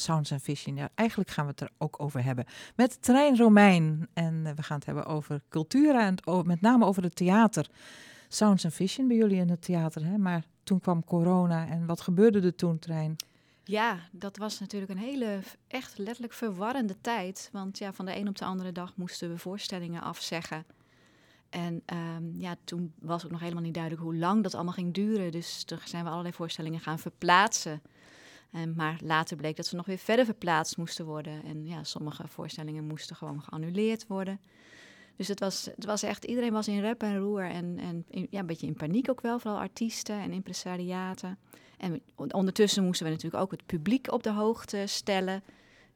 Sounds and Vision. Ja, eigenlijk gaan we het er ook over hebben. Met Trein Romein. En we gaan het hebben over cultuur en met name over het theater. Sounds and Vision bij jullie in het theater. Hè? Maar toen kwam corona. En wat gebeurde er toen, Trein? Ja, dat was natuurlijk een hele, echt letterlijk verwarrende tijd. Want ja, van de een op de andere dag moesten we voorstellingen afzeggen. En um, ja, toen was ook nog helemaal niet duidelijk hoe lang dat allemaal ging duren. Dus toen zijn we allerlei voorstellingen gaan verplaatsen. En, maar later bleek dat ze nog weer verder verplaatst moesten worden. En ja, sommige voorstellingen moesten gewoon geannuleerd worden. Dus het was, het was echt, iedereen was in rep en roer en, en ja, een beetje in paniek ook wel, vooral artiesten en impresariaten. En ondertussen moesten we natuurlijk ook het publiek op de hoogte stellen.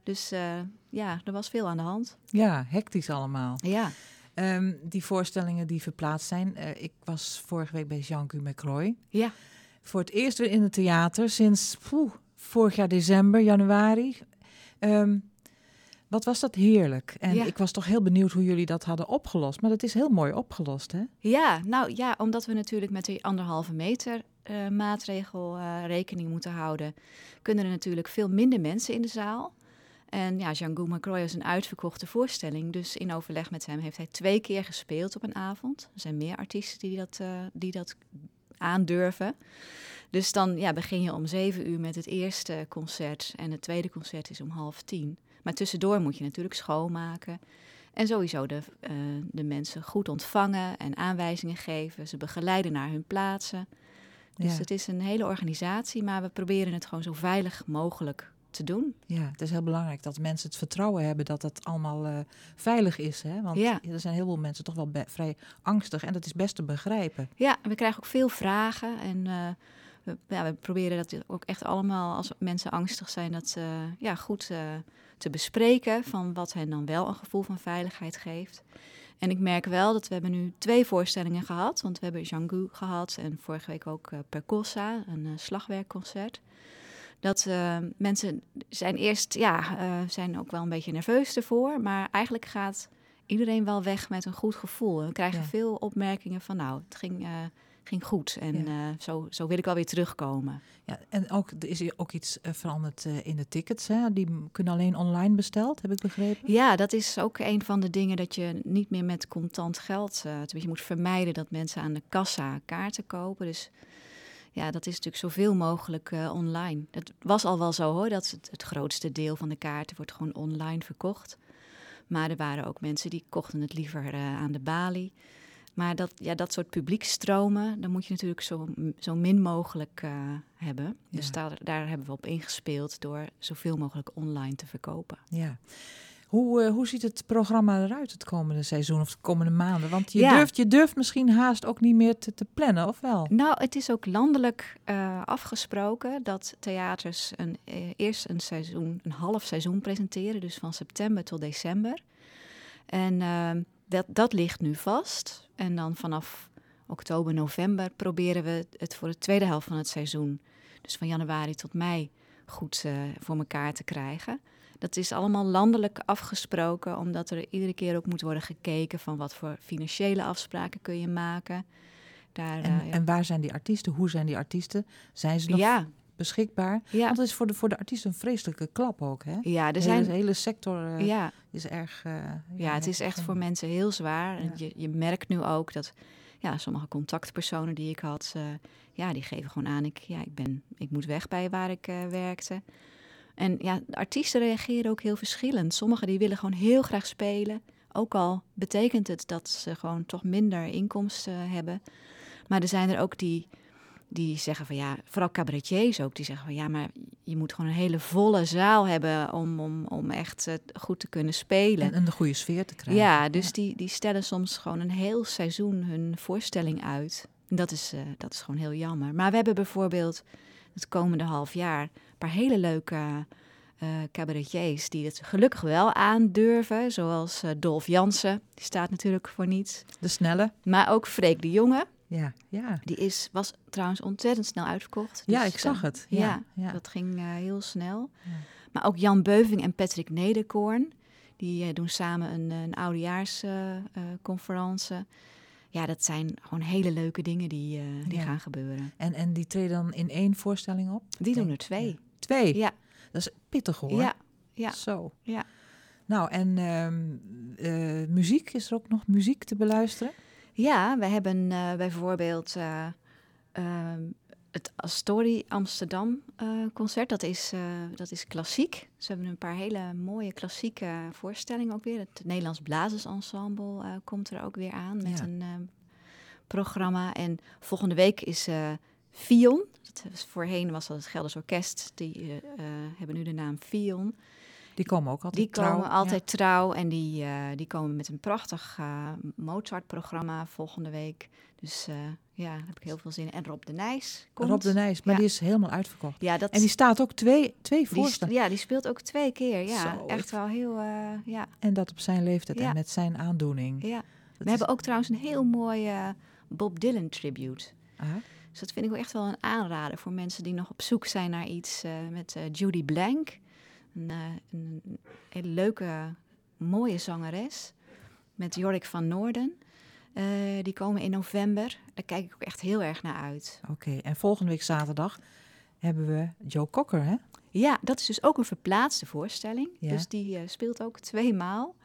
Dus uh, ja, er was veel aan de hand. Ja, hectisch allemaal. Ja. Um, die voorstellingen die verplaatst zijn. Uh, ik was vorige week bij Jean-Guy McCroy. Ja. Voor het eerst weer in het theater sinds poeh, vorig jaar december, januari. Um, wat was dat heerlijk. En ik was toch heel benieuwd hoe jullie dat hadden opgelost. Maar dat is heel mooi opgelost, hè? Ja, nou ja, omdat we natuurlijk met die anderhalve meter uh, maatregel uh, rekening moeten houden, kunnen er natuurlijk veel minder mensen in de zaal. En ja, Jean-Guy Macroy is een uitverkochte voorstelling. Dus in overleg met hem heeft hij twee keer gespeeld op een avond. Er zijn meer artiesten die dat, uh, die dat aandurven. Dus dan ja, begin je om zeven uur met het eerste concert. En het tweede concert is om half tien. Maar tussendoor moet je natuurlijk schoonmaken. En sowieso de, uh, de mensen goed ontvangen en aanwijzingen geven. Ze begeleiden naar hun plaatsen. Dus het is een hele organisatie, maar we proberen het gewoon zo veilig mogelijk te doen. Ja, het is heel belangrijk dat mensen het vertrouwen hebben dat het allemaal uh, veilig is. Hè? Want ja. er zijn heel veel mensen toch wel vrij angstig en dat is best te begrijpen. Ja, we krijgen ook veel vragen en uh, we, ja, we, proberen dat ook echt allemaal als mensen angstig zijn, dat ze ja, goed uh, te bespreken van wat hen dan wel een gevoel van veiligheid geeft. En ik merk wel dat we hebben nu twee voorstellingen gehad. Want we hebben Django gehad en vorige week ook uh, Percossa, een uh, slagwerkconcert. Dat uh, mensen zijn eerst, ja, zijn ook wel een beetje nerveus ervoor. Maar eigenlijk gaat iedereen wel weg met een goed gevoel. We krijgen veel opmerkingen van, nou, het ging ging goed. En ja. uh, zo, zo wil ik wel weer terugkomen. Ja, en ook, er is ook iets uh, veranderd uh, in de tickets. Hè? Die kunnen alleen online besteld, heb ik begrepen. Ja, dat is ook een van de dingen dat je niet meer met contant geld... je moet vermijden dat mensen aan de kassa kaarten kopen. Dus ja, dat is natuurlijk zoveel mogelijk online. Het was al wel zo hoor, dat het, het grootste deel van de kaarten wordt gewoon online verkocht. Maar er waren ook mensen die kochten het liever aan de balie... Maar dat, ja, dat soort publiekstromen, dan moet je natuurlijk zo, zo min mogelijk uh, hebben. Dus daar, daar hebben we op ingespeeld door zoveel mogelijk online te verkopen. Ja. Hoe, uh, hoe ziet het programma eruit het komende seizoen of de komende maanden? Want je, durft, je durft misschien haast ook niet meer te, te plannen, of wel? Nou, het is ook landelijk uh, afgesproken dat theaters een, eerst een seizoen, een half seizoen presenteren. Dus van september tot december. En ehm, dat, dat ligt nu vast. En dan vanaf oktober, november proberen we het voor de tweede helft van het seizoen, dus van januari tot mei, goed uh, voor elkaar te krijgen. Dat is allemaal landelijk afgesproken, omdat er iedere keer ook moet worden gekeken van wat voor financiële afspraken kun je maken. Daar, en, uh, ja. en, waar zijn die artiesten? Hoe zijn die artiesten? Zijn ze nog ja. Beschikbaar? Ja. Want het is voor de, voor de artiesten een vreselijke klap ook. Hè? Ja, de zijn... hele, hele sector uh, ja. is erg. Uh, ja, het is echt voor mensen heel zwaar. En je, je merkt nu ook dat ja, sommige contactpersonen die ik had, uh, ja, die geven gewoon aan: ik, ja, ik, ben, ik moet weg bij waar ik werkte. En ja, de artiesten reageren ook heel verschillend. Sommigen die willen gewoon heel graag spelen. Ook al betekent het dat ze gewoon toch minder inkomsten hebben. Maar er zijn er ook die die zeggen van ja, vooral cabaretiers ook, die zeggen van ja, maar je moet gewoon een hele volle zaal hebben om, om, om echt uh, goed te kunnen spelen. En een goede sfeer te krijgen. Ja, dus Die, die stellen soms gewoon een heel seizoen hun voorstelling uit. En dat is, uh, dat is gewoon heel jammer. Maar we hebben bijvoorbeeld het komende half jaar een paar hele leuke uh, cabaretiers die het gelukkig wel aandurven. Zoals Dolf Jansen, die staat natuurlijk voor niets. De snelle. Maar ook Freek de Jonge. Ja, ja. Die is, was trouwens ontzettend snel uitverkocht. ja, dus, ik zag het. Ja, ja, dat ging uh, heel snel. Ja. Maar ook Jan Beuving en Patrick Nederkoorn, die uh, doen samen een, een oudejaarsconferentie. Uh, ja, dat zijn gewoon hele leuke dingen die, die gaan gebeuren. En, en die treden dan in één voorstelling op? Die doen er twee. Twee? Ja. Dat is pittig hoor. Ja, ja. Zo. Ja. Nou, en ehm, eh, muziek, is er ook nog muziek te beluisteren? Ja, we hebben eh, bijvoorbeeld eh, ehm, het Astoria Amsterdam eh, concert. Dat is, dat is klassiek. Ze hebben een paar hele mooie klassieke voorstellingen ook weer. Het Nederlands Blazersensemble eh komt er ook weer aan met Ja. een programma. En volgende week is Fion. Dat was, voorheen was dat het Gelders Orkest. Die hebben nu de naam Fion. Die komen ook altijd Die trouw. komen altijd trouw en die, eh, die komen met een prachtig eh, Mozart-programma volgende week. Dus eh, ja, daar heb ik heel veel zin in. En Rob de Nijs komt. Rob de Nijs, maar Ja. die is helemaal uitverkocht. Ja, dat, En die staat ook twee, twee die, voorstellingen. ja, die speelt ook twee keer. Ja, Zo, echt wel heel, ja, En dat op zijn leeftijd Ja. en met zijn aandoening. ja. Dat We is- hebben ook trouwens een heel mooie Bob Dylan tribute. Ah, Dus dat vind ik wel echt wel een aanrader voor mensen die nog op zoek zijn naar iets met Judy Blank. Een, eh, een hele leuke, mooie zangeres. Met Jorik van Noorden. Eh, die komen in november. Daar kijk ik ook echt heel erg naar uit. Oké, en volgende week zaterdag hebben we Joe Cocker, hè? Ja, dat is dus ook een verplaatste voorstelling. Ja. Dus die eh, speelt ook twee maal.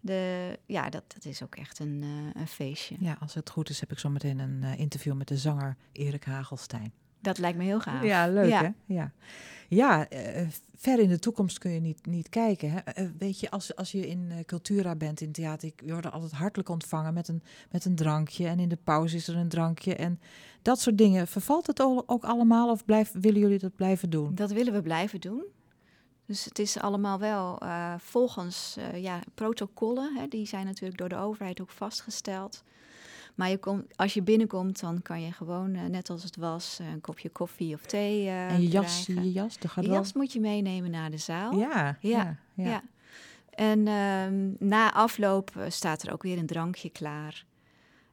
De, ja, dat, dat is ook echt een, een feestje. Ja, als het goed is heb ik zo meteen een interview met de zanger Erik Hagelstein. Dat lijkt me heel gaaf. Ja, leuk Ja. hè? Ja, ja eh, ver in de toekomst kun je niet, niet kijken. Hè? Eh, weet je, als, als je in eh, Cultura bent, in theater, ik word altijd hartelijk ontvangen met een, met een drankje. En in de pauze is er een drankje. En dat soort dingen. Vervalt het ook allemaal of blijf, willen jullie dat blijven doen? Dat willen we blijven doen. Dus het is allemaal wel volgens ja, protocollen. Hè, die zijn natuurlijk door de overheid ook vastgesteld. Maar je komt, als je binnenkomt, dan kan je gewoon, eh, net als het was, eh, een kopje koffie of thee eh, en je jas, krijgen. je jas, gaat Je jas moet je meenemen naar de zaal. Ja, ja, Ja. En ehm, na afloop staat er ook weer een drankje klaar.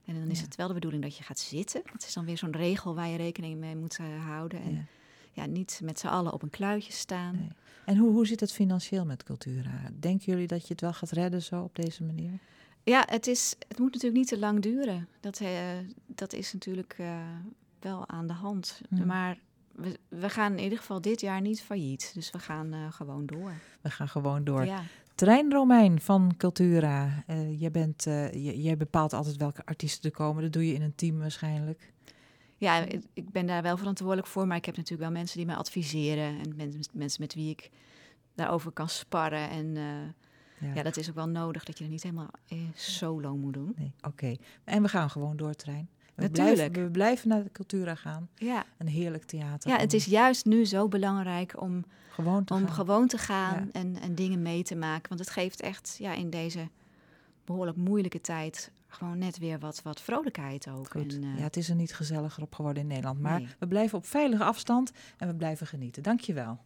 En dan is Ja. het wel de bedoeling dat je gaat zitten. Dat is dan weer zo'n regel waar je rekening mee moet houden. En Ja. ja, niet met z'n allen op een kluitje staan. Nee. En hoe, hoe zit het financieel met Cultura? Denken jullie dat je het wel gaat redden zo op deze manier? Ja, het, is, het moet natuurlijk niet te lang duren. Dat, eh, dat is natuurlijk eh, wel aan de hand. Hmm. Maar we, we gaan in ieder geval dit jaar niet failliet. Dus we gaan eh, gewoon door. We gaan gewoon door. Ja. Trein Romein van Cultura. Jij, bent, jij bepaalt altijd welke artiesten er komen. Dat doe je in een team waarschijnlijk. ja, ik- ben daar wel verantwoordelijk voor. Maar ik heb natuurlijk wel mensen die mij adviseren. En men- mensen met wie ik daarover kan sparren. En Ja. ja, dat is ook wel nodig dat je er niet helemaal eh, solo moet doen. Nee, oké. En we gaan gewoon door, Trein. We Natuurlijk. Blijven, we blijven naar de Cultura gaan. Ja, Een heerlijk theater. ja het is juist nu zo belangrijk om gewoon te om gaan. gewoon te gaan Ja. en, en dingen mee te maken. Want het geeft echt ja, in deze behoorlijk moeilijke tijd gewoon net weer wat, wat vrolijkheid ook. Goed. En, eh, Ja, het is er niet gezelliger op geworden in Nederland. Maar Nee. we blijven op veilige afstand en we blijven genieten. Dank je wel.